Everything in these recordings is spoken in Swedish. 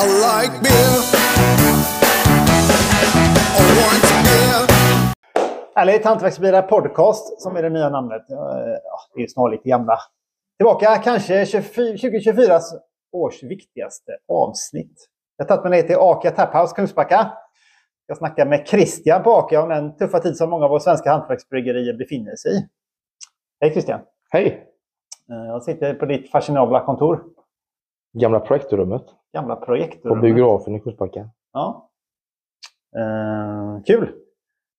I like beer. I want beer. Härligt! Hantverksbilar podcast som är det nya namnet. Ja, det är snarlikt gamla. Tillbaka kanske 2024 års viktigaste avsnitt. Jag har tagit mig ner till Akia Taphouse Kungsbacka. Jag snackar med Christian på Akia om den tuffa tid som många av våra svenska hantverksbryggerier befinner sig i. Hej Christian! Hej! Eh, Jag sitter på ditt fashionabla kontor. Gamla projektorrummet Gamla på projektorummet. biografen i Kungsbacka. Ja. Eh, kul!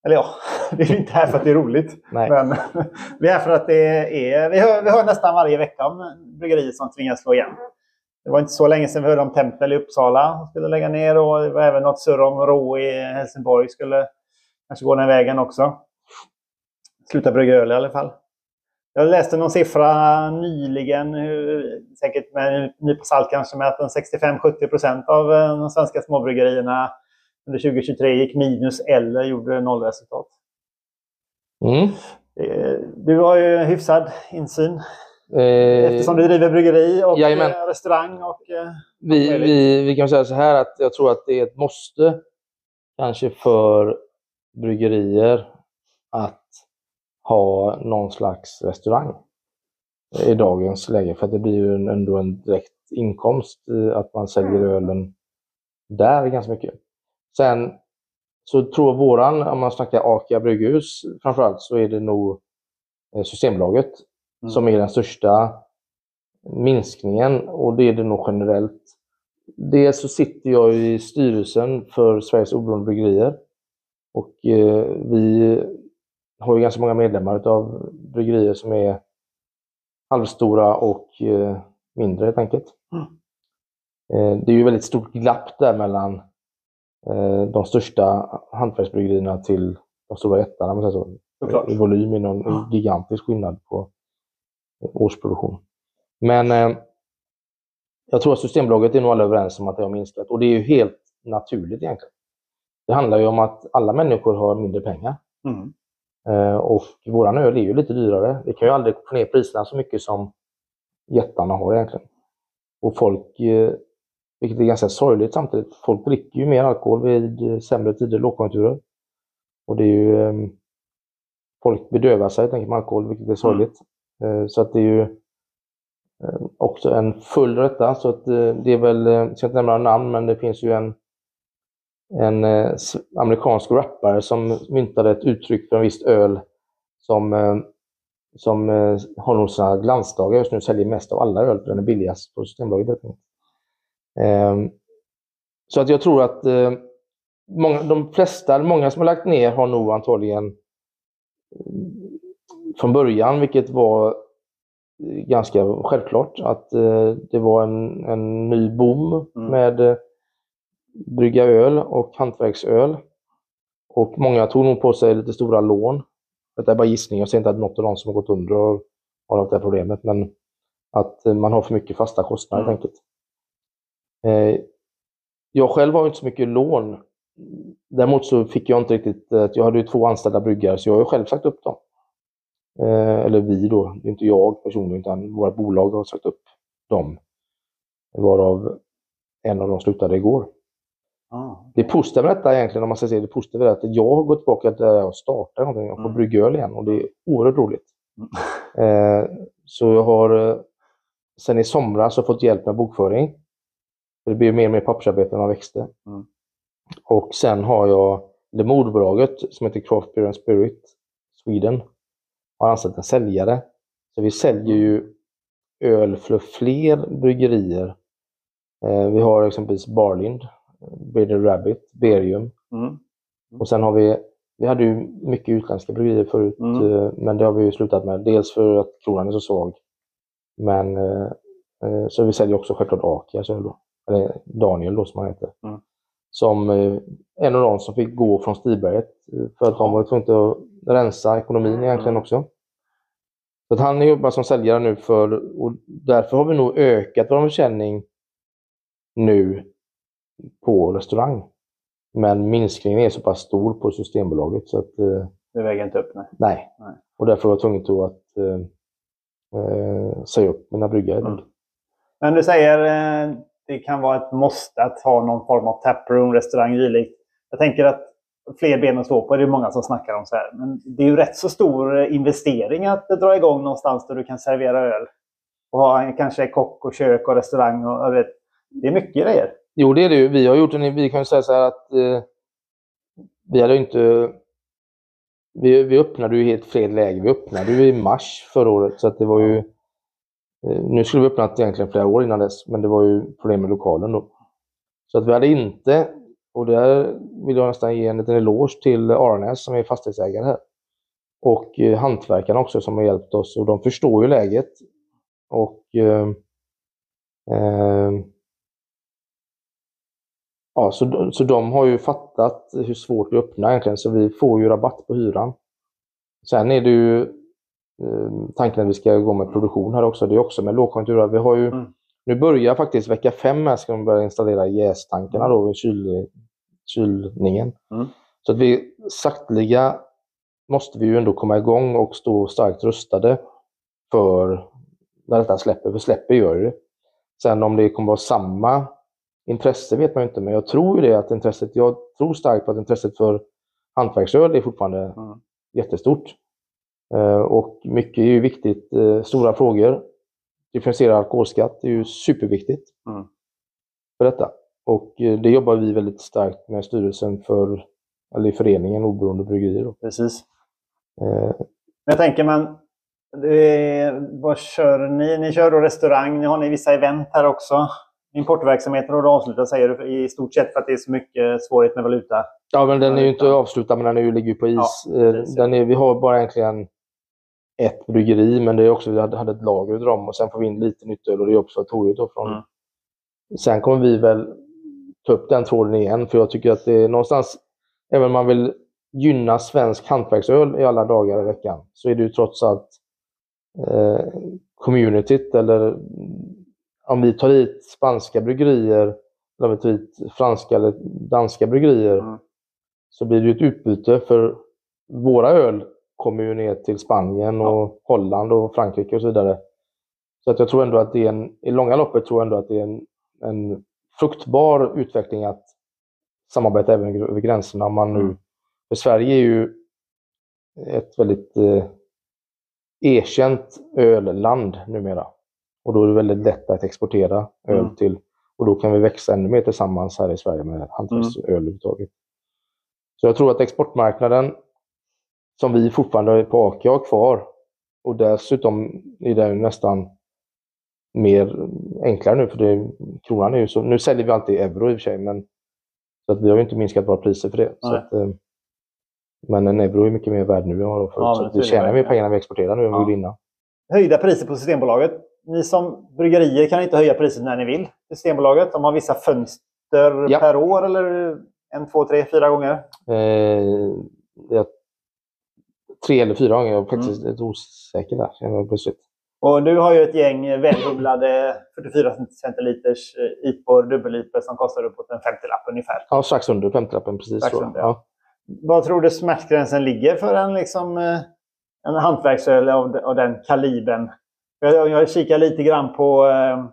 Eller ja, vi är inte här för att det är roligt. Nej. Men vi är här för att det är... Vi hör, vi hör nästan varje vecka om bryggerier som tvingas slå igen. Det var inte så länge sedan vi hörde om Tempel i Uppsala som skulle lägga ner och det var även något surr om Rå i Helsingborg skulle kanske gå den vägen också. Sluta brygga öl i alla fall. Jag läste någon siffra nyligen, hur- säkert med en nypa salt kanske, med att en 65-70 procent av eh, de svenska småbryggerierna under 2023 gick minus eller gjorde nollresultat. Mm. Eh, Du har ju hyfsad insyn Eh, eftersom du driver bryggeri och Jajamän. eh, restaurang. Och, eh, vi, vi, vi kan säga så här att jag tror att det är ett måste kanske för bryggerier att ha någon slags restaurang i dagens läge. För att det blir ju en- ändå en direkt inkomst eh, att man säljer ölen där ganska mycket. Sen så tror våran, om man snackar Akia brygghus framförallt, så är det nog eh, Systembolaget Mm. som är den största minskningen och det är det nog generellt. Dels så sitter jag i styrelsen för Sveriges oberoende bryggerier och eh, vi har ju ganska många medlemmar av bryggerier som är halvstora och eh, mindre helt enkelt. Mm. Eh, det är ju väldigt stort glapp där mellan eh, de största hantverksbryggerierna till de stora jättarna. så. Såklart. I volym är någon Ja. gigantisk skillnad på årsproduktion. Men eh, jag tror att Systembolaget är nog alla överens om att det har minskat och det är ju helt naturligt egentligen. Det handlar ju om att alla människor har mindre pengar Mm. Eh, och våran öl är ju lite dyrare. Vi kan ju aldrig få ner priserna så mycket som jättarna har egentligen. Och folk, eh, vilket är ganska sorgligt samtidigt, folk dricker ju mer alkohol vid eh, sämre tider, lågkonjunkturer. Och det är ju, eh, folk bedövar sig tänker med alkohol, vilket är sorgligt. Eh, Så att det är ju eh, också en full rätta. Så att det är väl, jag ska inte nämna namn, men det finns ju en, en eh, amerikansk rappare som myntade ett uttryck för en viss öl som, eh, som eh, har nog sina glansdagar just nu, säljer mest av alla öl, för den är billigast på Systembolaget. Ehm, Så att jag tror att många, de flesta, många som har lagt ner har nog antagligen från början, vilket var ganska självklart, att det var en, en ny boom Mm. med brygga öl och hantverksöl. Och många tog nog på sig lite stora lån. Detta är bara gissning, jag säger inte att något av dem som har gått under har, har haft det här problemet, men att eh, man har för mycket fasta kostnader Mm. helt enkelt. Eh, jag själv har inte så mycket lån. Däremot så fick jag inte riktigt, eh, jag hade ju två anställda bryggare så jag har själv sagt upp dem. Eller vi då, det är inte jag personligen utan vårt bolag har sagt upp dem. Varav en av dem slutade igår. Ah. Det positiva med detta egentligen, om man ska säga det positiva, är att jag har gått tillbaka till där jag startade någonting och får Mm. brygga öl igen och det är oerhört roligt. Mm. Eh, så jag har eh, sen i somras har fått hjälp med bokföring. Det blir mer och mer pappersarbete när man växte. Mm. Och sen har jag det moderbolaget som heter Craft Beer and Spirit Sweden. Har anställt en säljare. Så vi säljer ju öl för fler bryggerier. Eh, vi har exempelvis Barlind, Bearded Rabbit, Berium. Mm. Och sen har vi, vi hade ju mycket utländska bryggerier förut, Mm. eh, men det har vi ju slutat med. Dels för att kronan är så svag. Men eh, eh, så vi säljer också självklart Akias öl då. Eller Daniel då som han heter. Mm. Som en av de som fick gå från Stiberget för att de var tvungna att rensa ekonomin egentligen Mm. också. Så att han jobbar som säljare nu för, och därför har vi nog ökat vår försäljning nu på restaurang. Men minskningen är så pass stor på Systembolaget så att eh, Det väger inte upp. Nej. nej. Nej. Och därför var jag tvungen att eh, eh, säga upp mina bryggare. Mm. Men du säger, eh, det kan vara ett måste att ha någon form av taproom, restaurang, dylikt. Jag tänker att fler ben att stå på, det är många som snackar om så här. Men det är ju rätt så stor investering att dra igång någonstans där du kan servera öl. Och ha kanske kock och kök och restaurang. Och, vet, det är mycket grejer. Jo, det är det ju. Vi har gjort en, vi kan ju säga så här att eh, vi hade ju inte... Vi, vi öppnade ju helt fel läge. Vi öppnade ju i mars förra året, så att det var ju... Eh, nu skulle vi öppnat egentligen flera år innan dess, men det var ju problem med lokalen då. Så att vi hade inte, och där vill jag nästan ge en liten eloge till Arnäs som är fastighetsägare här. Och eh, hantverkarna också som har hjälpt oss och de förstår ju läget. Och eh, eh, Ja, så, så de har ju fattat hur svårt det är att öppna egentligen, så vi får ju rabatt på hyran. Sen är det ju eh, tanken att vi ska gå med produktion här också. Det är också med lågkonjunktur. Vi har ju, Mm. Nu börjar faktiskt vecka fem här ska de börja installera jästankarna då, vid kyl, kylningen. Mm. Så att vi sakteliga måste vi ju ändå komma igång och stå starkt rustade för när detta släpper, för släpper gör det. Sen om det kommer vara samma intresse vet man ju inte, men jag tror ju det att intresset, jag tror starkt på att intresset för hantverksöl är fortfarande Mm. jättestort. Eh, och mycket är ju viktigt, eh, stora frågor. Differentierad alkoholskatt är ju superviktigt Mm. för detta. Och eh, det jobbar vi väldigt starkt med styrelsen för, eller i föreningen Oberoende Bryggerier. Då. Precis. Eh, jag tänker man, det vad kör ni? Ni kör då restaurang, ni har ni vissa event här också. Importverksamheten och du avslutar säger du i stort sett för att det är så mycket svårighet med valuta. Ja, men den är ju inte avslutad, men den är ju, ligger ju på is. Ja, Eh, den är, vi har bara egentligen ett bryggeri, men det är också, vi hade, hade ett lager utav dem och sen får vi in lite nytt öl och det är observatoriet då från... Mm. Sen kommer vi väl ta upp den tråden igen, för jag tycker att det är någonstans, även om man vill gynna svensk hantverksöl i alla dagar i veckan, så är det ju trots allt eh, communityt eller om vi tar hit spanska bryggerier, eller om vi tar hit franska eller danska bryggerier, Mm. så blir det ju ett utbyte för våra öl kommer ju ner till Spanien och Holland och Frankrike och så vidare. Så att jag tror ändå att det är en, i långa loppet tror jag ändå att det är en, en fruktbar utveckling att samarbeta även över gränserna. Man nu, Mm. för Sverige är ju ett väldigt eh, erkänt ölland numera. Och då är det väldigt lätt att exportera öl Mm. till. Och då kan vi växa ännu mer tillsammans här i Sverige med hantverksöl överhuvudtaget. Så jag tror att exportmarknaden som vi fortfarande på AK har kvar och dessutom är den nästan mer enklare nu för det, kronan är ju så, nu säljer vi alltid euro i och för sig men så att vi har ju inte minskat våra priser för det. Att, eh, men en euro är mycket mer värd nu än vad det var förut. Ja, så är vi tjänar mer pengar när vi exporterar nu än Ja. vi gjorde innan. Höjda priser på Systembolaget. Ni som bryggerier kan inte höja priset när ni vill. Systembolaget, de har vissa fönster Ja. per år eller en, två, tre, fyra gånger. Eh, jag, tre eller fyra gånger, jag är faktiskt Mm. lite osäker där. plötsligt. Och du har ju ett gäng välbumlade 44 centiliters eh, IPOR, dubbel-IPor som kostar uppåt en 50-lapp ungefär. Ja, strax under 50-lappen precis. Strax så. under, ja. Vad tror du smärtgränsen ligger för en, liksom, eh, en hantverksöl av, av den kalibern? Jag, jag kikar lite grann på, eh,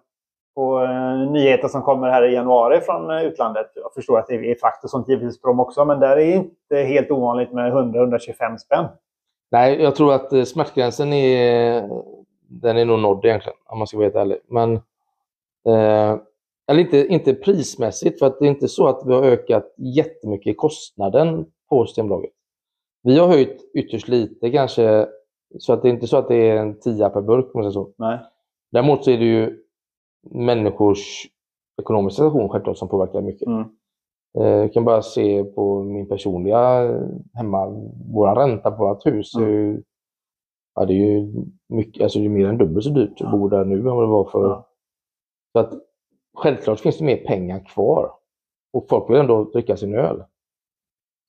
på eh, nyheter som kommer här i januari från eh, utlandet. Jag förstår att det är frakt och sånt givetvis på dem också, men där är det inte helt ovanligt med 100-125 spänn. Nej, jag tror att smärtgränsen är, den är nog nådd egentligen, om man ska vara helt ärlig. Men, eh, eller inte, inte prismässigt, för att det är inte så att vi har ökat jättemycket i kostnaden på Systembolaget. Vi har höjt ytterst lite kanske, så att det är inte så att det är en tia per burk. man säger så. Nej. Däremot så är det ju människors ekonomiska situation självklart som påverkar mycket. Mm. Eh, Jag kan bara se på min personliga hemma, vår ränta på vårt hus. Mm. är ju- Ja, det är ju mycket, alltså det är mer än dubbelt så dyrt att bo där nu än vad det var för... Ja. Så att självklart finns det mer pengar kvar. Och folk vill ändå dricka sin öl.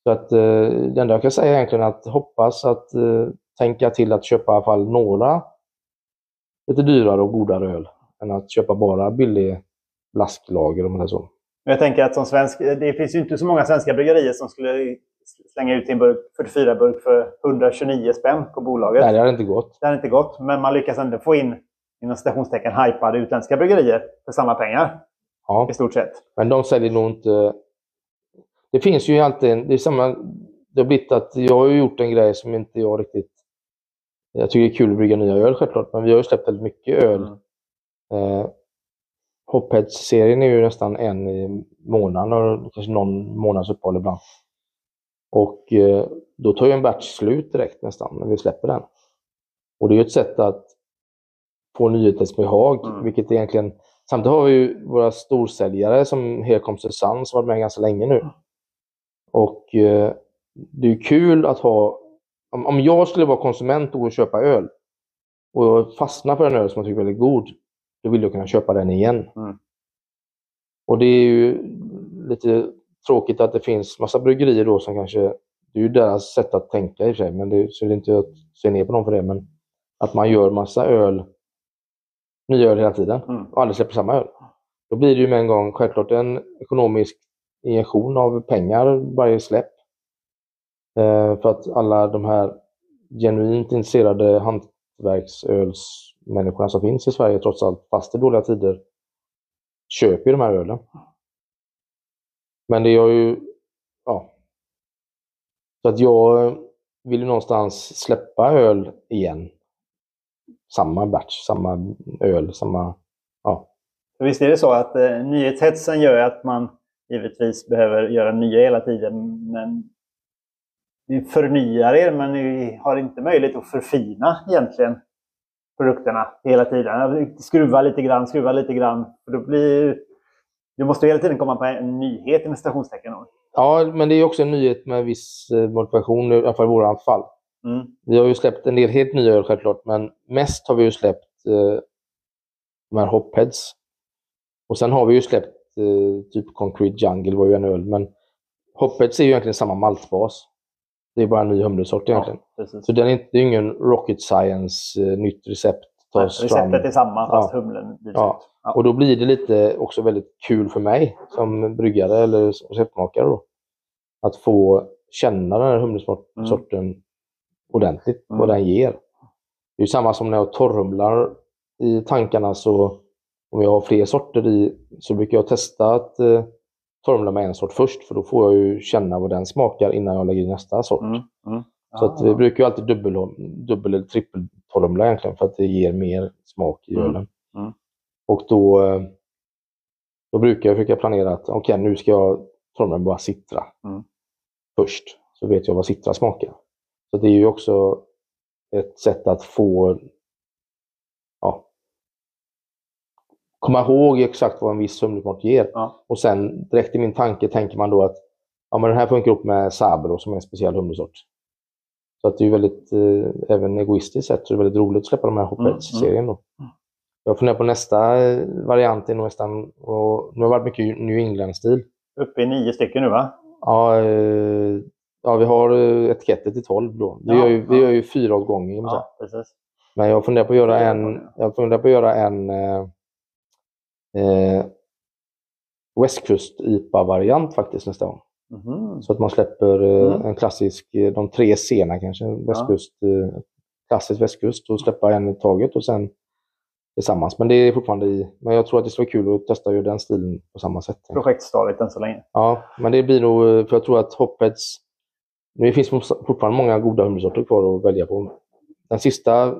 Så att eh, det enda jag kan säga är egentligen att hoppas att eh, tänka till att köpa i alla fall några lite dyrare och godare öl än att köpa bara billig blasklager om man säger så. Jag tänker att som svensk, det finns ju inte så många svenska bryggerier som skulle slänga ut en burk, 44-burk för 129 spänn på bolaget. Nej, det hade inte gått. Det har inte gått, men man lyckas ändå få in inom citationstecken hypade utländska bryggerier för samma pengar. Ja. i stort sett. Men de säljer nog inte... Det finns ju alltid. Det är samma... Det har blivit att jag har gjort en grej som inte jag riktigt... Jag tycker det är kul att brygga nya öl självklart, men vi har ju släppt väldigt mycket öl. Mm. Eh, Hopheads-serien är ju nästan en i månaden och kanske någon månads uppehåll ibland. Och eh, då tar ju en batch slut direkt nästan när vi släpper den. Och det är ju ett sätt att få nyhetens behag, Mm. vilket egentligen... Samtidigt har vi ju våra storsäljare som Comes the Sun som varit med ganska länge nu. Och eh, det är ju kul att ha... Om, om jag skulle vara konsument och köpa öl och fastna för en öl som jag tycker är väldigt god, då vill jag kunna köpa den igen. Mm. Och det är ju lite tråkigt att det finns massa bryggerier då som kanske, det är ju deras sätt att tänka i och för sig, men det, så är det inte att se ner på dem för det, men att man gör massa öl, nya öl hela tiden Mm. och aldrig släpper samma öl. Då blir det ju med en gång självklart en ekonomisk injektion av pengar varje släpp. Eh, för att alla de här genuint intresserade hantverksölsmänniskorna som finns i Sverige trots allt, fast i dåliga tider, köper ju de här ölen. Men det gör ju, ja. Så att jag vill ju någonstans släppa öl igen. Samma batch, samma öl, samma, ja. Visst är det så att eh, nyhetshetsen gör att man givetvis behöver göra nya hela tiden. Men ni förnyar er, men ni har inte möjlighet att förfina egentligen produkterna hela tiden. Skruva lite grann, skruva lite grann. Då blir du måste hela tiden komma på en nyhet med citationstecken. Ja, men det är också en nyhet med viss eh, motivation, i alla fall i vårat fall. Mm. Vi har ju släppt en del helt nya öl självklart, men mest har vi ju släppt eh, de här hopheads. Och sen har vi ju släppt eh, typ Concrete Jungle var ju en öl, men hopheads är ju egentligen samma maltbas. Det är bara en ny humlesort egentligen. Ja. Så den är inte, det är ingen rocket science, eh, nytt recept tas fram. Receptet är samma fast Ja. humlen byts Ja. Ja. Och då blir det lite också väldigt kul för mig som bryggare eller receptmakare då. Att få känna den här humlesorten ordentligt, vad Mm. den ger. Det är samma som när jag torrhumlar i tankarna så om jag har fler sorter i så brukar jag testa att torrhumla med en sort först för då får jag ju känna vad den smakar innan jag lägger i nästa sort. Mm. Mm. Så att vi brukar ju alltid dubbel, dubbel eller trippeltorrhumla egentligen för att det ger mer smak i Mm. ölen. Mm. Och då, eh, då brukar jag försöka planera att okej, nu ska jag torrhumla med bara citra Mm. först. Så vet jag vad citra smakar. Så det är ju också ett sätt att få ja, komma ihåg exakt vad en viss humlesmak ger. Ja. Och sen direkt i min tanke tänker man då att ja, men den här funkar ihop med Sabro som är en speciell humlesort. Så att det är ju väldigt, eh, även egoistiskt sett, så är det väldigt roligt att släppa de här Hopheads-serien då. Jag funderar på nästa eh, variant, är nog nästan, och nu har det varit mycket New England-stil. Uppe i nio stycken nu va? Ja, eh, ja, vi har eh, etiketter till 12 då. Vi, Ja, gör, ju, vi gör ju fyra åt gången. Ja, precis. Men jag funderar på att göra en, jag funderar på att göra en eh, eh, Westkust-IPA-variant faktiskt nästa gång. Mhm. Så att man släpper eh, Mm. en klassisk, eh, de tre sena kanske, västkust, eh, klassisk västkust och släppa en i taget och sen tillsammans. Men det är fortfarande i, men jag tror att det skulle vara kul att testa göra den stilen på samma sätt. Projektstadiet än så länge. Ja, men det blir nog, eh, för jag tror att Hopheads, nu finns fortfarande många goda humlesorter kvar att välja på. Den sista,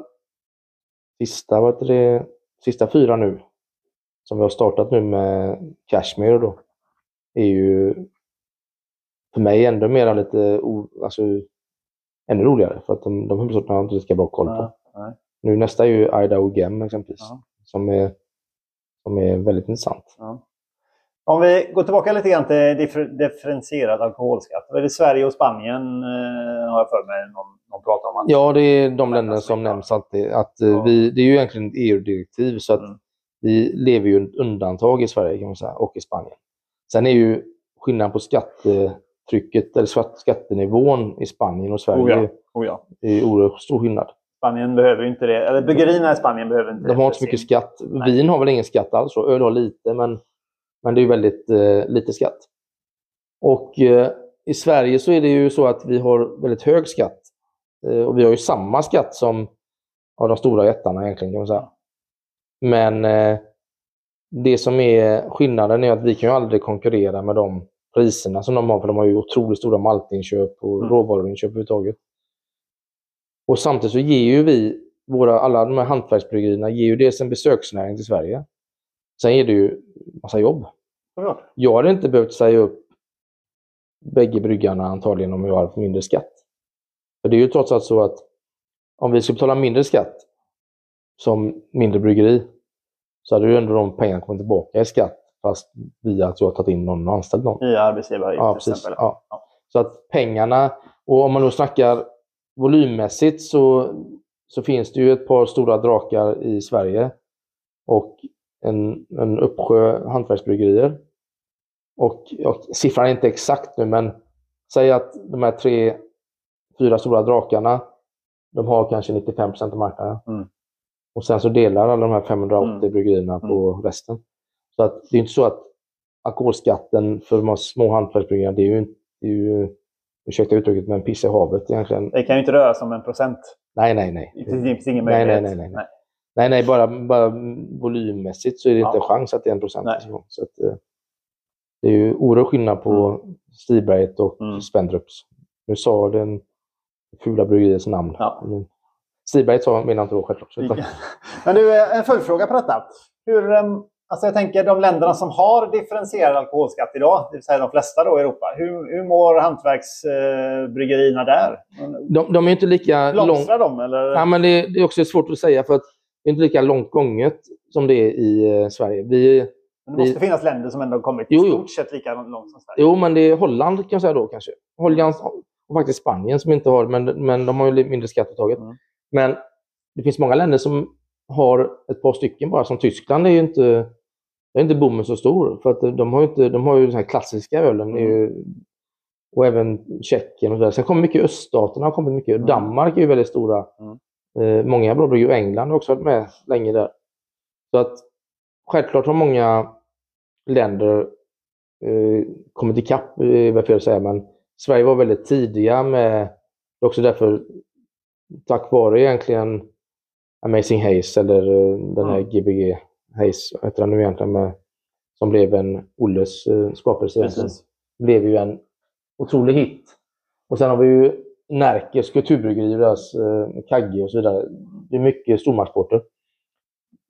sista, vad heter det, sista fyra nu, som vi har startat nu med Cashmere då, är ju för mig ändå mera lite, o- alltså ännu roligare. För att de, de humlesorterna har jag inte lika bra koll på. Ja, nej. Nu nästa är ju Idaho Gem exempelvis, Ja. som, är, som är väldigt intressant. Ja. Om vi går tillbaka lite grann till differ- differentierad alkoholskatt. Är det Sverige och Spanien eh, har jag för mig någon, någon pratar om. Ja, det är de länder som nämns alltid. Att, eh, Ja. vi, det är ju egentligen ett EU-direktiv så att Mm. Vi lever ju ett undantag i Sverige kan man säga, och i Spanien. Sen är ju skillnaden på skattetrycket eller skatt- skattenivån i Spanien och Sverige Oh ja. Oh ja. är oerhört stor skillnad. Spanien behöver inte det. Eller bryggerierna i Spanien behöver inte De det. har inte så mycket skatt. Vin har väl ingen skatt alls. Öl har lite, men, men det är väldigt eh, lite skatt. Och eh, i Sverige så är det ju så att vi har väldigt hög skatt. Eh, och vi har ju samma skatt som av de stora jättarna egentligen kan man säga. Men eh, det som är skillnaden är att vi kan ju aldrig konkurrera med de priserna som de har, för de har ju otroligt stora maltinköp och Mm. råvaruinköp överhuvudtaget. Och samtidigt så ger ju vi, våra, alla de här hantverksbryggerierna, ger ju dels en besöksnäring till Sverige. Sen ger det ju massa jobb. Såklart. Jag hade inte behövt säga upp bägge bryggarna antagligen om jag hade mindre skatt. För det är ju trots allt så att om vi ska betala mindre skatt som mindre bryggeri så hade ju ändå de pengarna kommit tillbaka i skatt fast via att jag har tagit in någon och anställt någon. Via arbetsgivaravgift Ja, till precis. exempel. Ja. Ja. Så att pengarna, och om man då snackar volymmässigt så, så finns det ju ett par stora drakar i Sverige och en, en uppsjö hantverksbryggerier. Och, och siffran är inte exakt nu, men säg att de här tre, fyra stora drakarna, de har kanske 95 av marknaden. Mm. Och sen så delar alla de här 580 Mm. bryggerierna på resten. Så att det är inte så att alkoholskatten för de här små hantverksbryggerierna, det är ju, inte- det är ju ursäkta uttrycket, men piss i havet egentligen. Det kan ju inte röra sig om en procent. Nej, nej, nej. Det finns, ingen Nej, nej, möjlighet. nej, nej, Nej, nej, bara, bara volymmässigt så är det inte Ja. en chans att det är en procent. Nej. Så att, eh, det är ju oerhört skillnad på Stiberget och Mm. Spendrups. Nu sa den fula bryggeriets namn. Ja. Men Stiberget sa menar inte då självklart. Utan, Men du, eh, en följdfråga på detta. Hur, em, alltså jag tänker de länderna som har differentierad alkoholskatt idag, det vill säga de flesta då i Europa. Hur, hur mår hantverksbryggerierna där? de, de är inte lika långt... De? Eller? Ja, men det, det är också svårt att säga för att det är inte lika långt gånget som det är i eh, Sverige. Vi, Men det måste vi- finnas länder som ändå kommit i Jo, jo. stort sett lika långt som Sverige. Jo, men det är Holland kan jag säga då kanske. Holland och faktiskt Spanien som inte har, men, men de har ju mindre skatteuttaget. Mm. Men det finns många länder som har ett par stycken bara. Som Tyskland är ju inte, är inte bommen så stor. För att de har ju, inte, de har ju den här klassiska ölen. är ju, och även Tjeckien och så där. Sen kommer mycket öststaterna har kommit mycket. Mm. Danmark är ju väldigt stora. Mm. Eh, många bra bryggor. England har också varit med länge där. Så att självklart har många länder eh, kommit ikapp, eh, vad fel att säga, men Sverige var väldigt tidiga med, det är också därför, tack vare egentligen Amazing Haze eller eh, den här Mm. Gbg Haze, heter den nu egentligen, med, som blev en Olles eh, skapelse, blev ju en otrolig hit. Och sen har vi ju Närkes kulturbryggeri, deras eh, Kagge och så vidare. Det är mycket stormarksporter.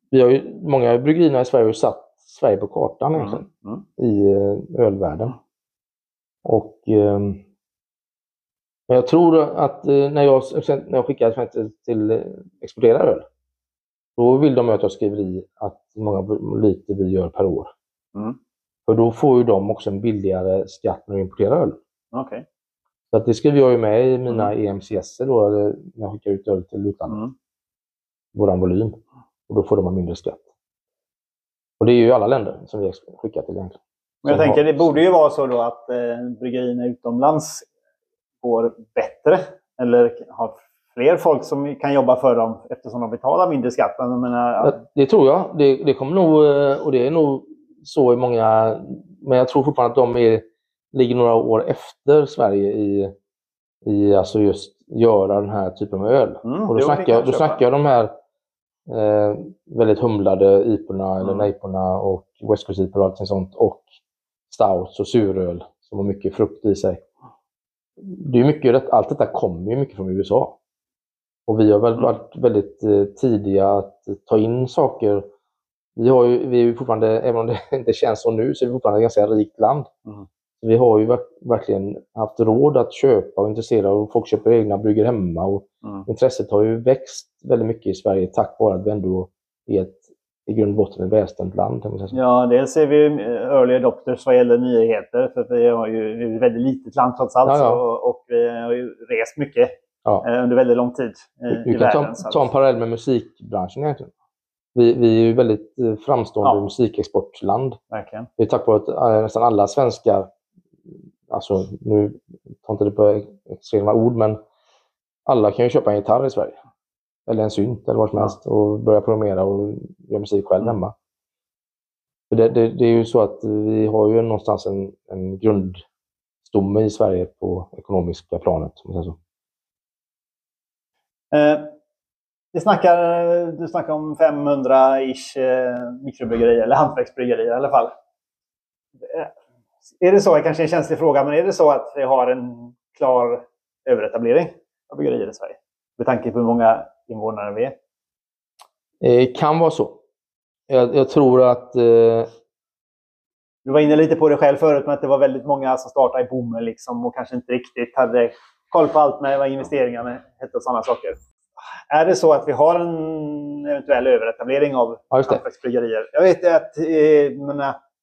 Vi har ju, många bryggerierna i Sverige har ju satt Sverige på kartan egentligen Mm. i eh, ölvärlden. Och ehm, men jag tror att eh, när jag, när jag skickar till, eh, exportera öl, då vill de att jag skriver i att hur många liter vi gör per år. Mm. För då får ju de också en billigare skatt när de importerar öl. Okej. Så att det skriver jag ju med i mina EMCS då, när jag skickar ut öl till utlandet. Mm. Våran volym. Och då får de en mindre skatt. Och det är ju alla länder som vi skickar till egentligen. Men jag tänker, har- det borde ju vara så då att eh, bryggerierna utomlands går bättre. Eller har fler folk som kan jobba för dem eftersom de betalar mindre skatt. Men menar, Ja, Det tror jag. Det, det kommer nog, eh, och det är nog så i många, men jag tror fortfarande att de är, ligger några år efter Sverige i, i alltså just göra den här typen av öl. Mm, och då det snackar, jag då snackar jag de här eh, väldigt humlade iporna eller Mm. nejporna och West Coast IPor och allting sånt och stouts och suröl som har mycket frukt i sig. Det är mycket, allt detta kommer ju mycket från USA. Och vi har väl Mm. varit väldigt eh, tidiga att ta in saker. Vi, har ju, vi är ju fortfarande, även om det inte känns så nu, så är vi fortfarande ett ganska rikt land. Mm. Vi har ju verk- verkligen haft råd att köpa och intressera och folk köper egna brygger hemma. Och Mm. intresset har ju växt väldigt mycket i Sverige tack vare att vi ändå är ett i grund och botten ett välställt land. Kan man säga så. Ja, dels är vi eh, early adopters vad gäller nyheter. För vi har ju vi är ett väldigt litet land trots allt. Ja, ja. så- Och vi har ju rest mycket Ja. eh, under väldigt lång tid eh, i kan ta, världen. så att- ta en parallell med musikbranschen egentligen. Vi, vi är ju väldigt framstående Ja. musikexportland. Verkligen. Det är tack vare att nästan alla svenskar, alltså nu tar inte det på extrema ord, men alla kan ju köpa en gitarr i Sverige. Eller en synt eller vad som helst och börja programmera och göra musik själv Mm. hemma. För det, det, det är ju så att vi har ju någonstans en, en grundstomme i Sverige på ekonomiska planet. Om så. Eh, Vi snackar, du snackar om 500-ish eh, mikrobryggerier, eller hantverksbryggerier i alla fall. Eh, Är det så, kanske en känslig fråga, men är det så att vi har en klar överetablering av bryggerier i Sverige? Med tanke på hur många invånare vi är. Eh, kan vara så. Jag, jag tror att eh, Du var inne lite på det själv förut, men att det var väldigt många som startade i bomull liksom, och kanske inte riktigt hade koll på allt med vad investeringarna hette och sådana saker. Är det så att vi har en eventuell överetablering av Ja, det. hantverksbryggerier? Jag vet att, eh,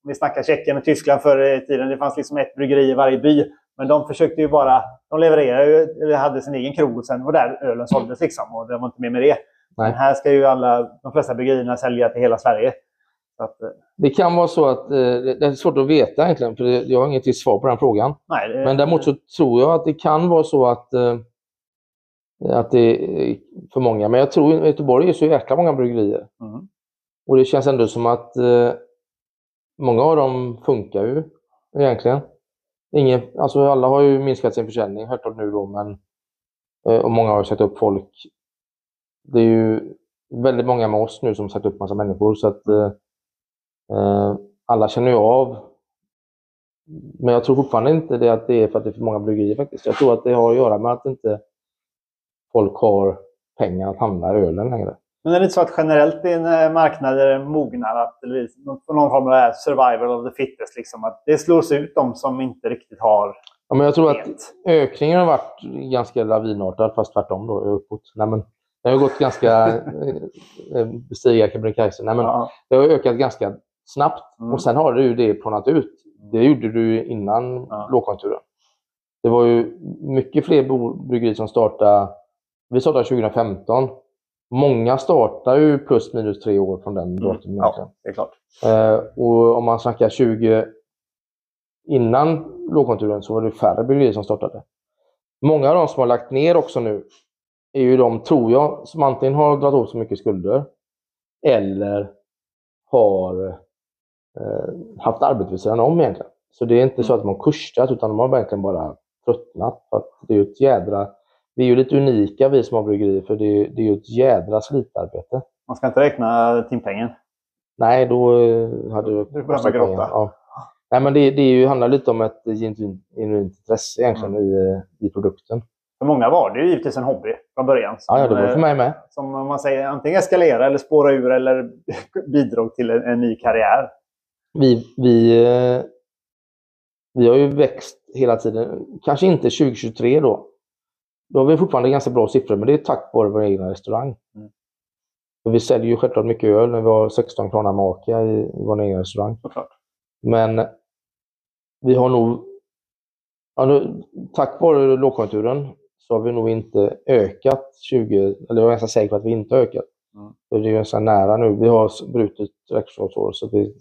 om vi snackar Tjeckien och Tyskland förr i tiden, det fanns liksom ett bryggeri i varje by. Men de försökte ju bara, de levererade ju, eller hade sin egen krog och sen var där ölen såldes liksom. Och det var inte mer med det. Men här ska ju alla, de flesta bryggerierna sälja till hela Sverige. Att, eh, det kan vara så att, eh, det är svårt att veta egentligen, för det, jag har inget svar på den frågan. nej, det- Men däremot så tror jag att det kan vara så att, eh, att det är för många. Men jag tror i Göteborg är så jäkla många bryggerier. Mm. Och det känns ändå som att eh, många av dem funkar ju egentligen. Ingen, alltså alla har ju minskat sin försäljning, hört nu då, men eh, och många har ju sagt upp folk. Det är ju väldigt många med oss nu som sagt upp massa människor så att eh, eh, alla känner ju av. Men jag tror fortfarande inte det att det är för att det är för många bryggerier faktiskt. Jag tror att det har att göra med att inte folk har pengar att handla ölen längre. Men är det inte så att generellt i en eh, marknad där det mognar att på någon form av här survival of the fittest, liksom, att det slås ut de som inte riktigt har Ja, men jag tror att ökningen har varit ganska lavinartad, fast tvärtom då, uppåt. Nej, men det har gått ganska... eh, bestiga Kebnekaise. Nej, men Ja. det har ökat ganska snabbt Mm. och sen har det ju det planat ut. Det gjorde du ju innan Ja. lågkonjunkturen. Det var ju mycket fler bryggerier som startade. Vi startade 2015. Många startar ju plus minus tre år från den datumet. egentligen. ja, det är klart. Eh, och om man snackar 20 innan lågkonjunkturen så var det färre bryggerier som startade. Många av de som har lagt ner också nu är ju de, tror jag, som antingen har dragit åt så mycket skulder eller har eh, haft arbete vid sidan om egentligen. Så det är inte så att de har kursat utan de har verkligen bara tröttnat. För att det är ju ett jädra... Vi är ju lite unika vi som har bryggerier för det är, det är ju ett jädra slitarbete. Man ska inte räkna timpengen. Nej, då eh, hade Du börjar kostat gråta. Ja. Nej, men det, det är ju, handlar lite om ett genuint, intresse egentligen Mm. i, eh, i produkten. För många var det ju givetvis en hobby från början. Som, Ja, det var eh, för mig med. som om man säger antingen eskalera eller spåra ur eller bidrog till en, en ny karriär. Vi, vi, eh, vi har ju växt hela tiden. Kanske inte 2023 då. Då har vi fortfarande ganska bra siffror, men det är tack vare vår egna restaurang. Mm. Och vi säljer ju självklart mycket öl när vi har 16 kronor maka i, i vår egen restaurang. Såklart. Men vi har nog, ja, nu, tack vare lågkonjunkturen, så har vi nog inte ökat 20, eller jag är ganska säker på att vi inte har ökat. Mm. För det är ganska nära nu. Vi har brutit räkenskapsår så vi,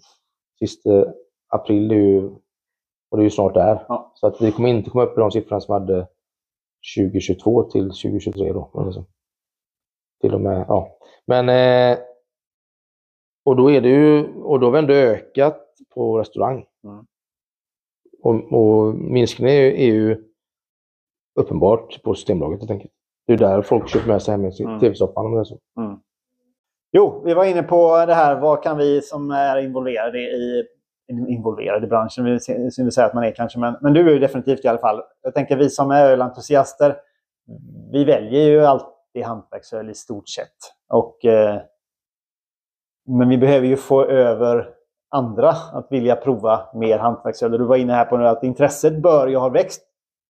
sista april är ju, och det är ju snart där. Ja. Så att vi kommer inte komma upp i de siffrorna som vi hade 2022 till 2023 då. eller så. Till och med, ja. Men, eh, och då är det ju, och då har vi ändå ökat på restaurang. Mm. Och, och minskningen är, ju- är ju uppenbart på Systembolaget helt enkelt. Det är där folk köper med sig hem i Mm. tv-soffan om det är så. Jo, vi var inne på det här. Vad kan vi som är involverade i involverade i branschen, synd att säga att man är kanske, men, men du är ju definitivt i alla fall. Jag tänker vi som är ölentusiaster, vi väljer ju alltid hantverksöl i stort sett. Och, eh, men vi behöver ju få över andra att vilja prova mer hantverksöl. Du var inne här på att intresset bör ju ha växt.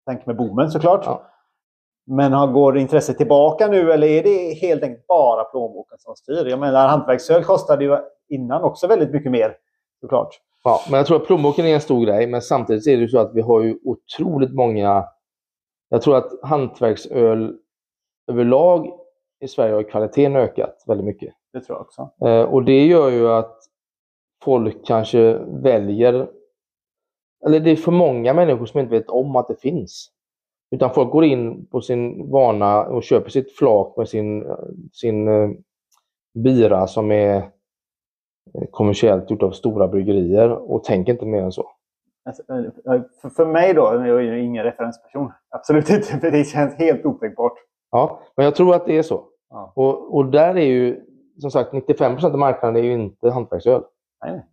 Tänk med boomen såklart. Ja. Men går intresset tillbaka nu eller är det helt enkelt bara plånboken som styr? Jag menar, hantverksöl kostade ju innan också väldigt mycket mer såklart. Ja, men jag tror att plånboken är en stor grej, men samtidigt är det så att vi har ju otroligt många... Jag tror att hantverksöl överlag i Sverige har kvaliteten ökat väldigt mycket. Det tror jag också. Eh, och det gör ju att folk kanske väljer... Eller det är för många människor som inte vet om att det finns. Utan folk går in på sin vana och köper sitt flak med sin, sin eh, bira som är kommersiellt gjort av stora bryggerier och tänker inte mer än så. Alltså, eh, För, för mig då, jag är ju ingen referensperson. Absolut inte, för det känns helt otänkbart. Ja, men jag tror att det är så. Ja. Och, och där är ju, som sagt, 95% av marknaden är ju inte hantverksöl. Nej.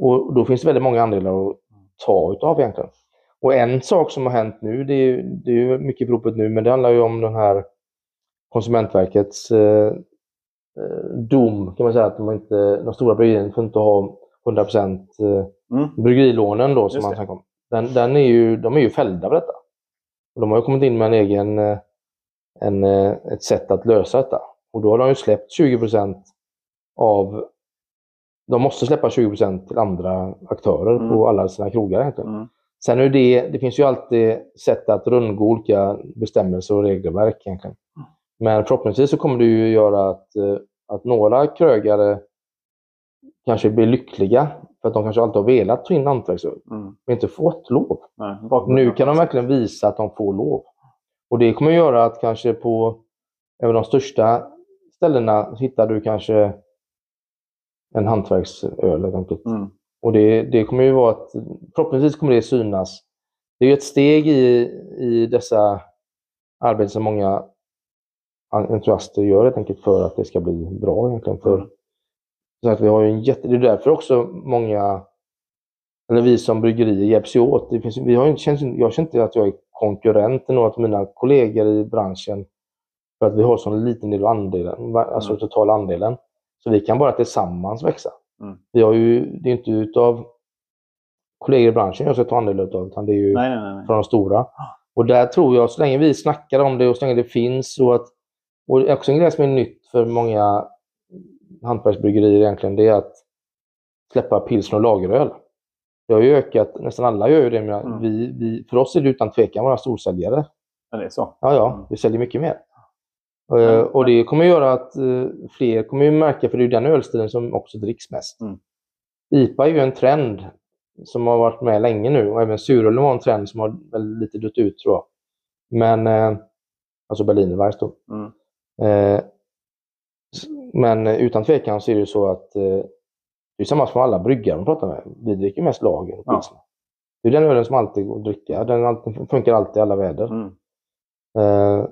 Och då finns det väldigt många andelar att ta utav egentligen. Och en sak som har hänt nu, det är, ju- det är ju mycket propet nu, men det handlar ju om den här Konsumentverkets eh, eh, dom, kan man säga, att de, inte, de stora bryggerierna får inte ha 100 eh, Mm. bryggerilånen då, som man snackar om. Den, den är ju, de är ju fällda för detta. Och de har ju kommit in med en egen, eh, en, eh, ett sätt att lösa detta. Och då har de ju släppt 20% av... De måste släppa 20% till andra aktörer Mm. på alla sina krogar egentligen. Mm. Sen är det, det finns ju alltid sätt att rundgå olika bestämmelser och regelverk egentligen. Men förhoppningsvis så kommer det ju göra att, eh, att några krögare kanske blir lyckliga för att de kanske alltid har velat ta in hantverksöl Mm. men inte fått lov. Nej, Nu kan de verkligen visa att de får lov. Och det kommer göra att kanske på även de största ställena hittar du kanske en hantverksöl helt enkelt. Mm. Och det, det kommer ju vara att förhoppningsvis kommer det synas. Det är ju ett steg i, i dessa arbeten som många entusiaster gör helt enkelt för att det ska bli bra egentligen. För, Mm. så att vi har en jätte, det är därför också många, eller vi som bryggerier hjälps ju åt. Det finns, vi har känns, jag känner inte att jag är konkurrent till några av mina kollegor i branschen för att vi har så liten del av andelen, alltså Mm. totala andelen. Så vi kan bara tillsammans växa. Mm. Vi har ju, det är inte utav kollegor i branschen jag ska ta andel utav, utan det är ju Nej, nej, nej. nej. från de stora. Och där tror jag, så länge vi snackar om det och så länge det finns och att och också en grej som är nytt för många hantverksbryggerier egentligen, det är att släppa pilsner och lageröl. Det har ju ökat, nästan alla gör ju det, men Mm. vi, vi, för oss är det utan tvekan våra storsäljare. Ja, det är så. Ja, ja, Mm. vi säljer mycket mer. Mm. och det kommer göra att eh, fler kommer ju märka, för det är ju den ölstilen som också dricks mest. Mm. IPA är ju en trend som har varit med länge nu och även surölen var en trend som har väl lite dött ut tror jag. Men, eh, alltså Berlinerweiss då. Mm. Eh, men utan tvekan så är det ju så att eh, det är samma som alla bryggare man pratar med. Vi dricker mest lager och Ja. Det är den ölen som alltid går att dricka. Den funkar alltid i alla väder. Mm. Eh,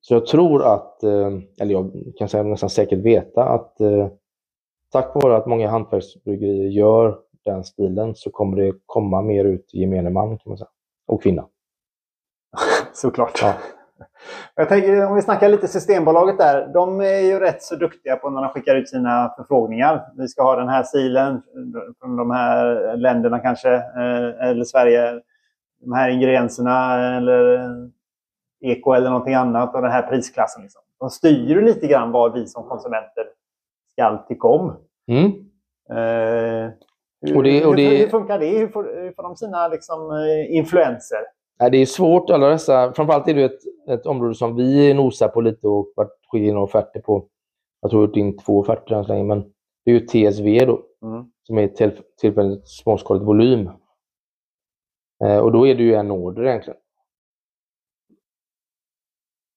Så jag tror att, eller jag kan säga nästan säkert veta att tack vare att många hantverksbryggerier gör den stilen så kommer det komma mer ut gemene man kan man säga. Och kvinna. Såklart. Ja. Jag tänker, om vi snackar lite Systembolaget där. De är ju rätt så duktiga på när de skickar ut sina förfrågningar. Vi ska ha den här stilen från de här länderna kanske. eh, Eller Sverige. De här ingredienserna eller eko eller någonting annat. Och den här prisklassen. Liksom. De styr ju lite grann vad vi som konsumenter ska tycka om. Mm. Eh, hur, Och det- och det- hur, hur funkar det? Hur får, hur får de sina liksom, eh, influenser? Nej, det är svårt alla dessa. Framförallt är det ett, ett område som vi nosar på lite och varit skickat in offerter på. Jag tror jag har gjort in två offerter än så länge, men det är ju TSV då. Mm. som är till, tillfälligt småskaligt volym. Eh, och då är det ju en order egentligen.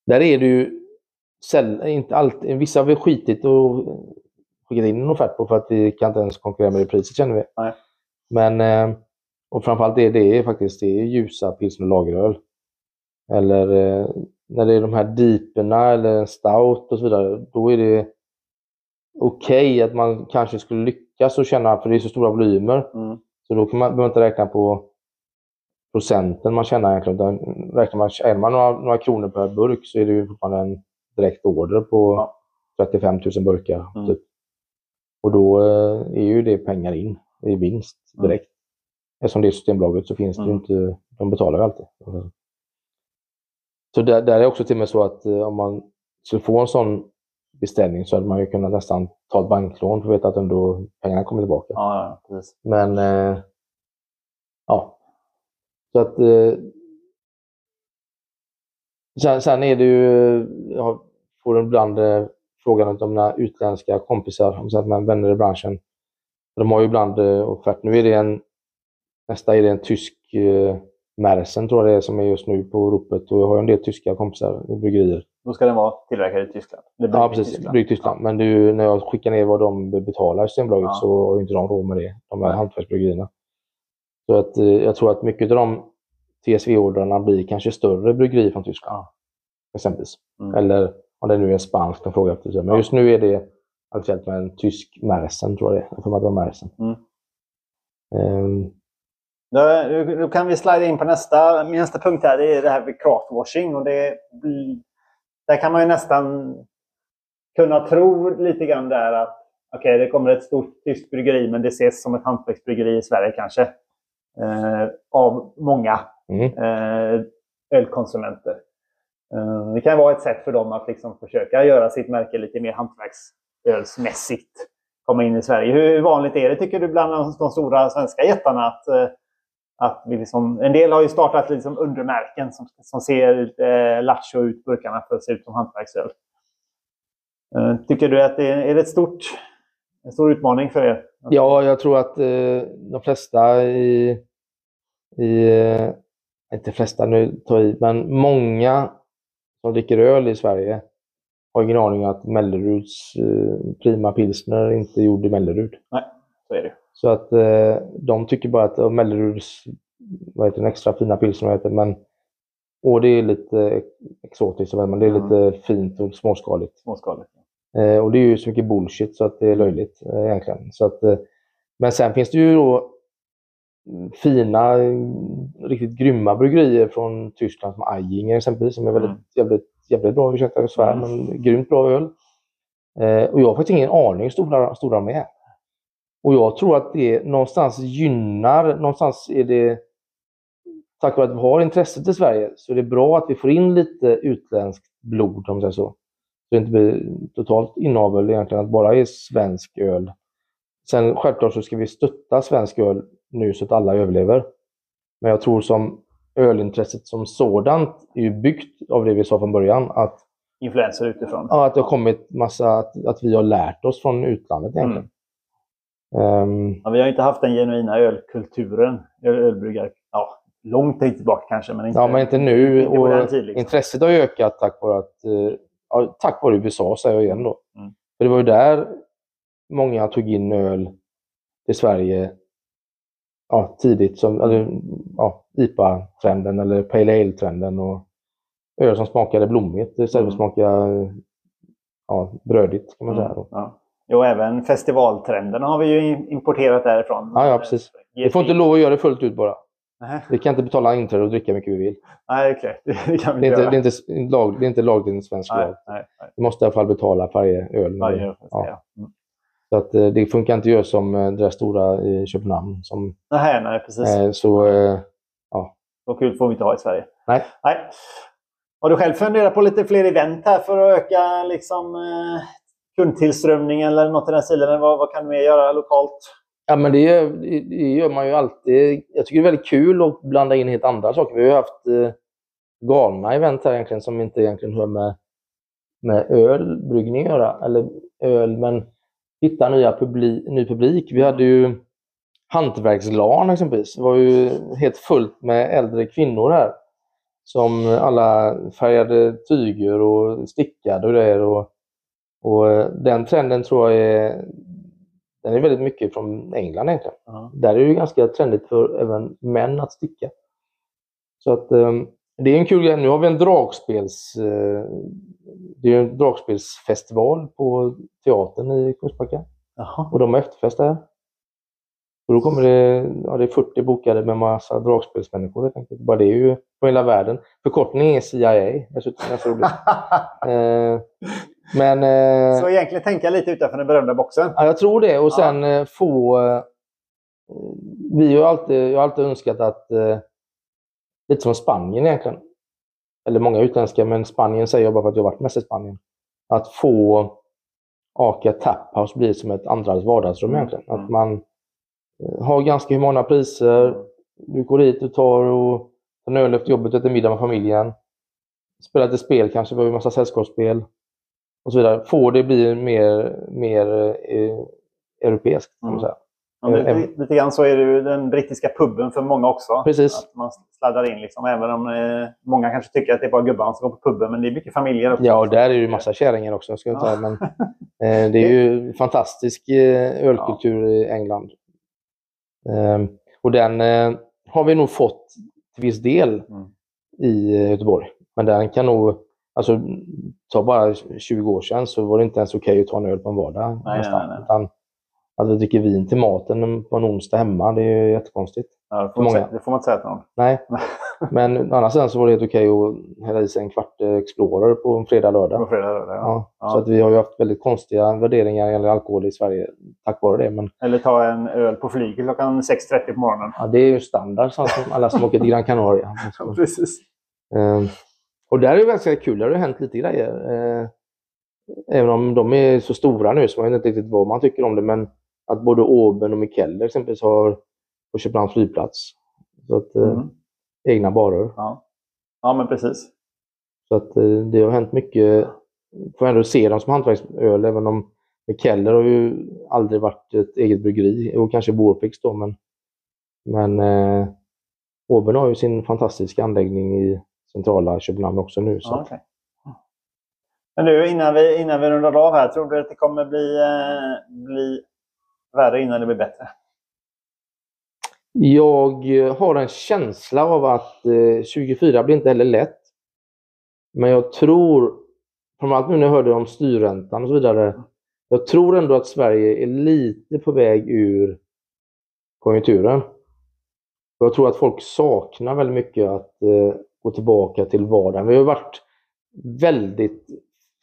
Där är det ju säll, inte alltid, vissa har vi skitit och skickat in en offert på för att vi kan inte ens konkurrera med det priset känner vi. Nej. Men, eh, och framförallt det, det är faktiskt det är ljusa pilsner och lageröl. Eller eh, när det är de här deeperna eller en stout och så vidare, då är det okej att man kanske skulle lyckas och känna, för det är så stora volymer, Mm. så då kan man, behöver man inte räkna på procenten man tjänar egentligen. Utan räknar man, är man några, några kronor per burk så är det ju fortfarande en direkt order på Ja. 35 000 burkar. Mm. Typ. Och då eh, är ju det pengar in i vinst Mm. Eftersom det är Systembolaget så finns det Mm. inte, de betalar ju alltid. Så där, där är också till och med så att eh, om man skulle få en sån beställning så hade man ju kunnat nästan ta ett banklån för att veta att ändå pengarna kommer tillbaka. Ja, ja, precis. Men eh, ja. Så att eh, sen, sen är det ju, jag får ibland eh, frågan om mina utländska kompisar, om man vänner i branschen. De har ju ibland eh, offert. Nu är det en, nästa är det en tysk eh, Mersen tror jag det är som är just nu på ropet och jag har en del tyska kompisar i bryggerier. Då ska den vara tillverkad i Tyskland. Ja, precis. Bryggt i Tyskland. Men det är ju, när jag skickar ner vad de betalar Systembolaget Ja. så har inte de råd med det. De här Nej. hantverksbryggerierna. Så att, eh, jag tror att mycket av de TSV-ordrarna blir kanske större bryggerier från Tyskland. Ja. Exempelvis. Mm. Eller Om det nu är en spansk de frågar efter. Men Ja. just nu är det aktuellt med en tysk Mersen, tror jag det är. Jag får det var Mersen. Mm. Ehm, Då, kan vi slida in på nästa, min nästa punkt här. Det är det här med craftwashing. Och det, där kan man ju nästan kunna tro lite grann där att okej, det kommer ett stort tyskt bryggeri men det ses som ett hantverksbryggeri i Sverige kanske. Eh, av många mm. eh, ölkonsumenter. Eh, det kan vara ett sätt för dem att liksom försöka göra sitt märke lite mer hantverksölsmässigt. Komma in i Sverige. Hur vanligt är det tycker du bland de, de stora svenska jättarna att, eh, att vi liksom, en del har ju startat liksom undermärken som, som ser eh, lattjo ut burkarna för att se ut som hantverksöl. Eh, tycker du att det är, är det ett stort, en stor utmaning för er? Ja, jag tror att eh, de flesta i, i eh, inte flesta nu tar i, men många som dricker öl i Sverige har ingen aning om att Melleruds eh, Prima Pilsner inte är gjord i Mellerud. Så är det. Så att eh, de tycker bara att oh, Melleruds, vad heter den extra fina pilsner, men och det är lite exotiskt, men det är Mm. lite fint och småskaligt. Småskaligt. Eh, och det är ju så mycket bullshit så att det är löjligt eh, egentligen. Så att, eh, men sen finns det ju då fina, riktigt grymma bryggerier från Tyskland som Eiginger exempelvis som är väldigt, Mm. jävligt, jävligt bra, ursäkta jag svär, Mm. men grymt bra öl. Eh, och jag har faktiskt ingen aning hur stora, stora de är. Och jag tror att det någonstans gynnar, någonstans är det tack vare att vi har intresset i Sverige så är det bra att vi får in lite utländskt blod om man säger så. Så det inte blir totalt inavel egentligen att bara är svensk öl. Sen självklart så ska vi stötta svensk öl nu så att alla överlever. Men jag tror som ölintresset som sådant är ju byggt av det vi sa från början. Att, Influenser utifrån. ja, att det har kommit massa, att, att vi har lärt oss från utlandet egentligen. Ehm, Ja, vi har inte haft den genuina ölkulturen, öl, ölbryggar, ja, lång tid tillbaka kanske. Men inte, Ja, men inte nu. Inte och tid, liksom. Intresset har ökat tack vare, att, eh, ja, tack vare USA, säger jag igen då. Mm. För det var ju där många tog in öl till Sverige ja, tidigt. Som, eller, ja, IPA-trenden eller Pale Ale-trenden. Och öl som smakade blommigt istället för Mm. att smaka ja, brödigt. Kan man säga. Mm, ja. Jo, även festivaltrenderna har vi ju importerat därifrån. Ja, ja, precis. Vi får inte lov att göra det fullt ut bara. Nej, Vi kan inte betala inträde och dricka mycket vi vill. nej, det är klart. Det Det är inte, göra. det är inte, lag, det är inte lagligt enligt svensk lag. nej, nej, nej. Vi måste i alla fall betala för varje öl. Varje öl, Ja. ja. Mm. Så att, eh, det funkar inte att göra som eh, det där stora i Köpenhamn. Som, Nej, nej, precis. eh, så, eh, Så kul får vi inte ha i Sverige. Nej. nej. Har du själv funderat på lite fler event här för att öka liksom, eh, kundtillströmningen eller något i den stilen? Vad, vad kan du mer göra lokalt? ja, men det, gör- det gör man ju alltid. Jag tycker det är väldigt kul att blanda in helt andra saker. Vi har ju haft eh, galna event här egentligen som inte egentligen hör med, med ölbryggning att göra. Eller öl, men hitta nya publi ny publik. Vi hade ju hantverkslarn exempelvis. Det var ju helt fullt med äldre kvinnor här. Som alla färgade tyger och stickade och grejer. Och, och eh, den trenden tror jag är, den är väldigt mycket från England egentligen. Ja. Där är det ju ganska trendigt för även män att sticka. Så att eh, det är en kul grej. Nu har vi en dragspels... Eh, det är en dragspelsfestival på teatern i Kungsbacka. Jaha. Och de har efterfest där. Och då kommer det, ja, det är 40 bokade med massa dragspelsmänniskor helt enkelt. Bara det är ju från hela världen. Förkortningen är CIA. Dessutom ganska roligt. Eh, men eh, Så egentligen tänka lite utanför den berömda boxen. ja, jag tror det. Och sen eh, få... Eh, vi har ju alltid, jag har alltid önskat att... Eh, lite som Spanien egentligen. Eller många utländska, men Spanien säger jag bara för att jag varit mest i Spanien. Att få Aka Taphouse bli som ett andras vardagsrum Mm, egentligen. mm. Att man eh, har ganska humana priser. Du går dit och tar och tar en öl efter jobbet, äter middag med familjen. Spelar lite spel kanske, vi har ju massa sällskapsspel. Och så vidare. Får det bli mer, mer eh, europeiskt, Mm. Ja, Eh, lite, lite grann så är det ju den brittiska puben för många också. Precis. Att man sladdar in liksom. Även om eh, många kanske tycker att det är bara gubbarna som går på puben. Men det är mycket familjer också. Ja, och där är det ju massa kärringar också. Ska jag ta, Ja. men, eh, det är ju fantastisk eh, ölkultur i England. Eh, och den eh, har vi nog fått till viss del Mm. i eh, Göteborg. Men den kan nog Alltså, ta bara 20 år sedan så var det inte ens okej att ta en öl på en vardag. nej, nästan. nej. Utan att vi dricker vin till maten på en onsdag hemma, det är ju jättekonstigt. Ja, det, får säga, det får man inte säga till någon. Nej, men andra sidan så var det helt okej att hälla i sig en kvart eh, Explorer på en fredag, På lördag. fredag, lördag, ja. Ja, Ja. Så att vi har ju haft väldigt konstiga värderingar gäller alkohol i Sverige tack vare det. Men Eller ta en öl på flyget klockan 6.30 på morgonen. ja, det är ju standard, sånt som alla som åker till Gran Canaria. Precis. Eh, och där är det ganska kul, där har det hänt lite grejer. Eh, även om de är så stora nu så man vet inte riktigt vad man tycker om det. Men att både Åben och Mikeller exempelvis har på Köpenhamns flygplats. Så att, eh, Mm. Egna barer. Ja. ja, men precis. Så att eh, det har hänt mycket. Får ändå se dem som hantverksöl, även om Mikeller har ju aldrig varit ett eget bryggeri. Och kanske Warpix då, men, men eh, Åben har ju sin fantastiska anläggning i centrala Köpenhamn också nu. Så Ja, okej. Men du, innan vi, innan vi rundar av här, tror du att det kommer bli, eh, bli värre innan det blir bättre? Jag eh, har en känsla av att eh, 24 blir inte heller lätt. Men jag tror, framförallt nu när jag hörde om styrräntan och så vidare, jag tror ändå att Sverige är lite på väg ur konjunkturen. Och Jag tror att folk saknar väldigt mycket att eh, gå tillbaka till vardagen. Vi har varit väldigt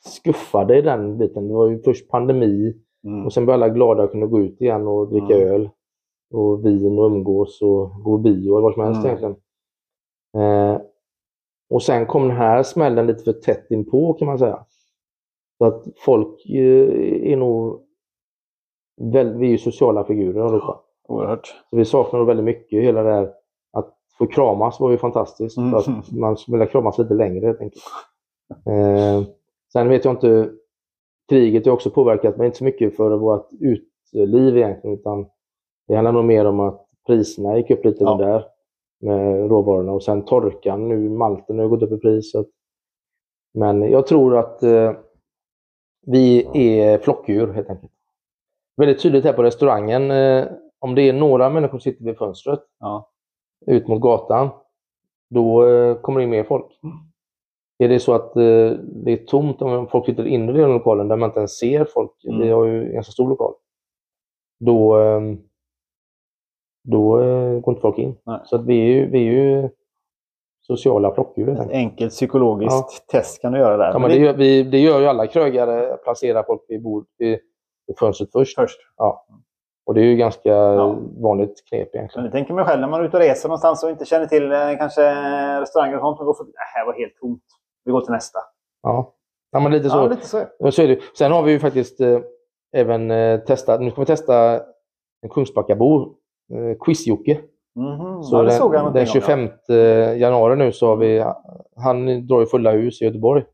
skuffade i den biten. Det var ju först pandemi, och sen blev alla glada att kunna gå ut igen och dricka Mm. öl och vin och umgås och gå bio eller vad som helst Mm. egentligen. Eh, och sen kom den här smällen lite för tätt inpå kan man säga. Så att folk eh, är nog... Väl, vi är ju sociala figurer allihopa. Oerhört. Så vi saknar väldigt mycket hela det här få kramas var ju fantastiskt. Mm. Att man skulle vilja kramas lite längre helt enkelt. Eh, sen vet jag inte, kriget har också påverkat, men inte så mycket för vårt utliv egentligen, utan det handlar nog mer om att priserna gick upp lite Ja. där med råvarorna och sen torkan nu, malten har gått upp i pris. så att- Men jag tror att eh, vi är flockdjur helt enkelt. Väldigt tydligt här på restaurangen, eh, om det är några människor som sitter vid fönstret Ja. Ut mot gatan, då eh, kommer det in mer folk. Är det så att eh, det är tomt, om folk sitter inne i den lokalen där man inte ens ser folk, Mm. vi har ju en ganska stor lokal, då, eh, då eh, går inte folk in. Nej. Så att vi är ju, vi är ju sociala flockdjur. Ett enkelt. psykologiskt test kan du göra där. Ja, Men det, gör, vi, det gör ju alla krögare, placerar folk vid, bord, vid, vid fönstret först. först. Och det är ju ganska Ja. vanligt knep egentligen. Men det tänker man själv när man är ute och reser någonstans och inte känner till eh, kanske restauranger och sånt. Man går förbi. Det här var helt tomt. Vi går till nästa. Ja, ja men lite så. Ja, lite så. Ja, så är det. Sen har vi ju faktiskt eh, även eh, testat, nu ska vi testa en Kungsbackabo, eh, Quiz-Jocke. Mhm. Så ja, den, den om, 25 januari nu så har vi, han drar ju fulla hus i Göteborg.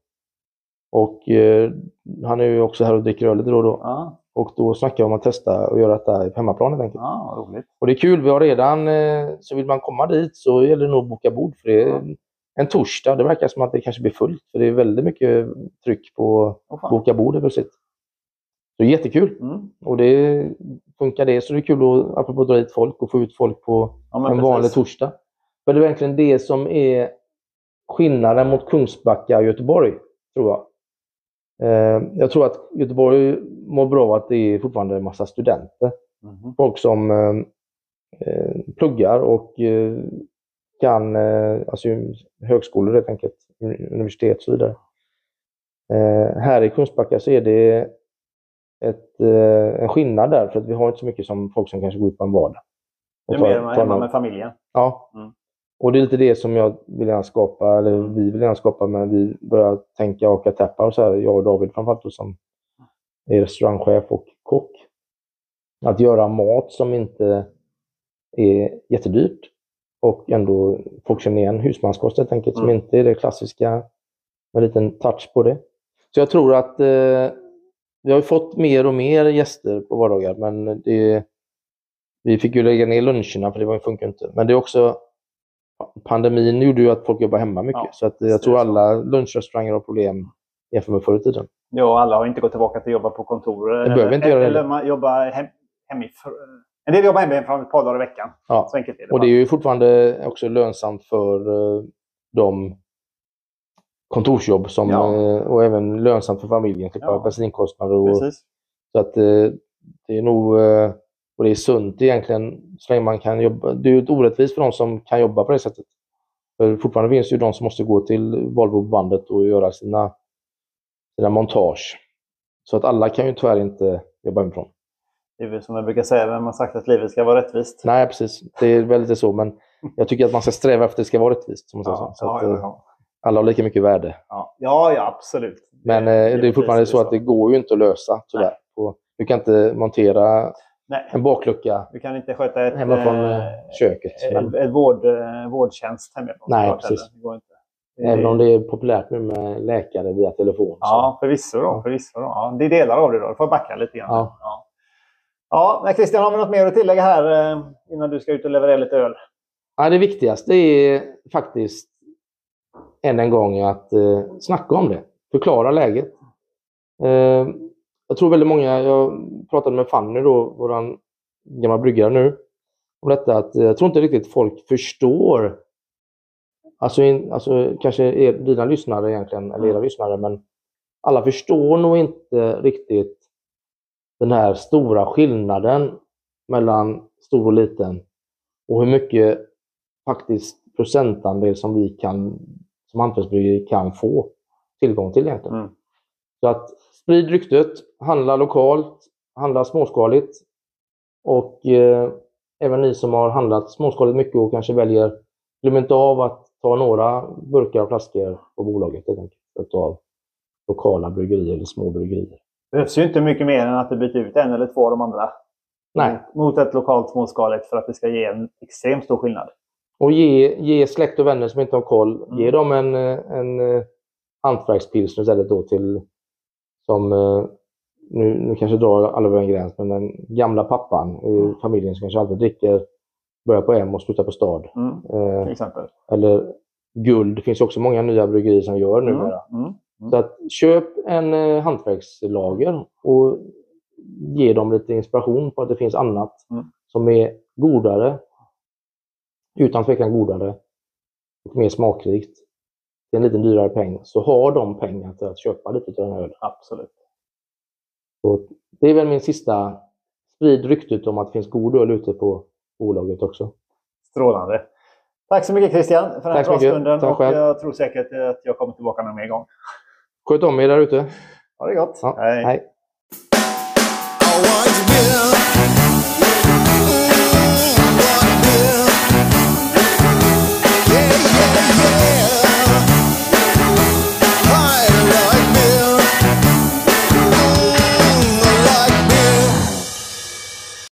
Och eh, han är ju också här och dricker öl lite då och då. Ja, Och då snackar jag om att testa och göra detta på hemmaplan helt enkelt. ja roligt. Och det är kul, vi har redan, eh, så vill man komma dit så gäller det nog att boka bord för det är Ja. en torsdag. Det verkar som att det kanske blir fullt för det är väldigt mycket tryck på fan. boka bord helt plötsligt. Så det är jättekul. Mm. Och det funkar det så det är kul att, apropå att dra hit folk och få ut folk på Ja, en precis. vanlig torsdag. För det är verkligen det som är skillnaden mot Kungsbacka och Göteborg, tror jag. Eh, jag tror att Göteborg mår bra av att det är fortfarande en massa studenter. Mhm. Folk som eh, eh, pluggar och kan, alltså högskolor helt enkelt, universitet och så vidare. Här i Kungsbacka så är det ett, en skillnad där, för att vi har inte så mycket som folk som kanske går ut på en vardag. Det är mer hemma med familjen. Ja. Mm. Och det är lite det som jag vill gärna skapa, eller vi vill gärna skapa, men vi börjar tänka och tappa och så här, jag och David framförallt då, som är restaurangchef och kock. Att göra mat som inte är jättedyrt och ändå folk känner igen husmanskost helt enkelt, som Mm. inte är det klassiska med en liten touch på det. Så jag tror att eh, vi har fått mer och mer gäster på vardagar, men det, vi fick ju lägga ner luncherna för det var- funkar inte. Men det är också pandemin gjorde ju att folk jobbar hemma mycket. Ja, så att jag tror alla lunchrestauranger har problem jämfört med förr i tiden. Ja, alla har inte gått tillbaka till att jobba på kontor. Det behöver inte göra Eller man jobbar hem, hemifrån. En del jobbar hemifrån ett par dagar i veckan. Ja. Så enkelt är det. Och det är ju fortfarande också lönsamt för eh, de kontorsjobb som, Ja. eh, och även lönsamt för familjen. Slippa Ja. bensinkostnader och Precis. Så att eh, det är nog, och det är sunt egentligen, så länge man kan jobba. Det är ju orättvist för de som kan jobba på det sättet. För fortfarande finns det ju de som måste gå till Volvo-bandet och göra sina, sina montage. Så att alla kan ju tyvärr inte jobba hemifrån. Det är väl som jag brukar säga, vem har sagt att livet ska vara rättvist? Nej, precis. Det är väl lite så, men jag tycker att man ska sträva efter att det ska vara rättvist. Som man säger Ja, så. Så ja, att, ja, eh. Alla har lika mycket värde. Ja, ja, absolut. Men eh, det är fortfarande så att det går ju inte att lösa, tyvärr. Och du kan inte montera Nej, en baklucka vi kan inte sköta ett, hemma från eh, eh, köket. Men, ett, ett vård, eh, vårdtjänst hemifrån. Nej, precis. Det går inte. Även om det är populärt nu med läkare via telefon. Ja, förvisso. Då, förvisso då. Ja, det är delar av det. Då. Du får backa lite grann. Ja. Ja. Ja, Christian, har vi något mer att tillägga här eh, innan du ska ut och leverera lite öl? Ja, det viktigaste är faktiskt än en gång att eh, snacka om det. Förklara läget. Eh, jag tror väldigt många, jag pratade med Fanny då, våran gamla bryggare nu, om detta att eh, jag tror inte riktigt folk förstår, alltså, in, alltså kanske er, dina lyssnare egentligen, eller era lyssnare, men alla förstår nog inte riktigt den här stora skillnaden mellan stor och liten och hur mycket faktiskt procentandel som vi kan som hantverksbryggeri kan få tillgång till egentligen. Mm. Så att sprid ryktet, handla lokalt, handla småskaligt och eh, även ni som har handlat småskaligt mycket och kanske väljer, glöm inte av att ta några burkar och flaskor på bolaget helt enkelt, lokala bryggerier eller små bryggerier. Det behövs ju inte mycket mer än att du byter ut en eller två av de andra Nej. mot ett lokalt småskaligt för att det ska ge en extremt stor skillnad. Och ge, ge släkt och vänner som inte har koll, Mm. ge dem en, en eh, hantverkspilsner istället då till, som, eh, nu, nu kanske drar alla över en gräns, men den gamla pappan i familjen som kanske alltid dricker, börjar på M och slutar på stad. Mm, Eh, exempel. eller guld, det finns också många nya bryggerier som gör numera. Mm, mm. Så att köp en eh, hantverkslager och ge dem lite inspiration på att det finns annat Mm. som är godare, utan tvekan godare och mer smakrikt. Det är en lite dyrare peng, så har de pengar till att köpa lite av den här ölen. Absolut. Så det är väl min sista, sprid ryktet om att det finns god öl ute på bolaget också. Strålande. Tack så mycket Christian för den här pratstunden. Och själv. jag tror säkert att jag kommer tillbaka någon mer gång. Sköt om er där ute. Ha det gott. Ja, hej. Give.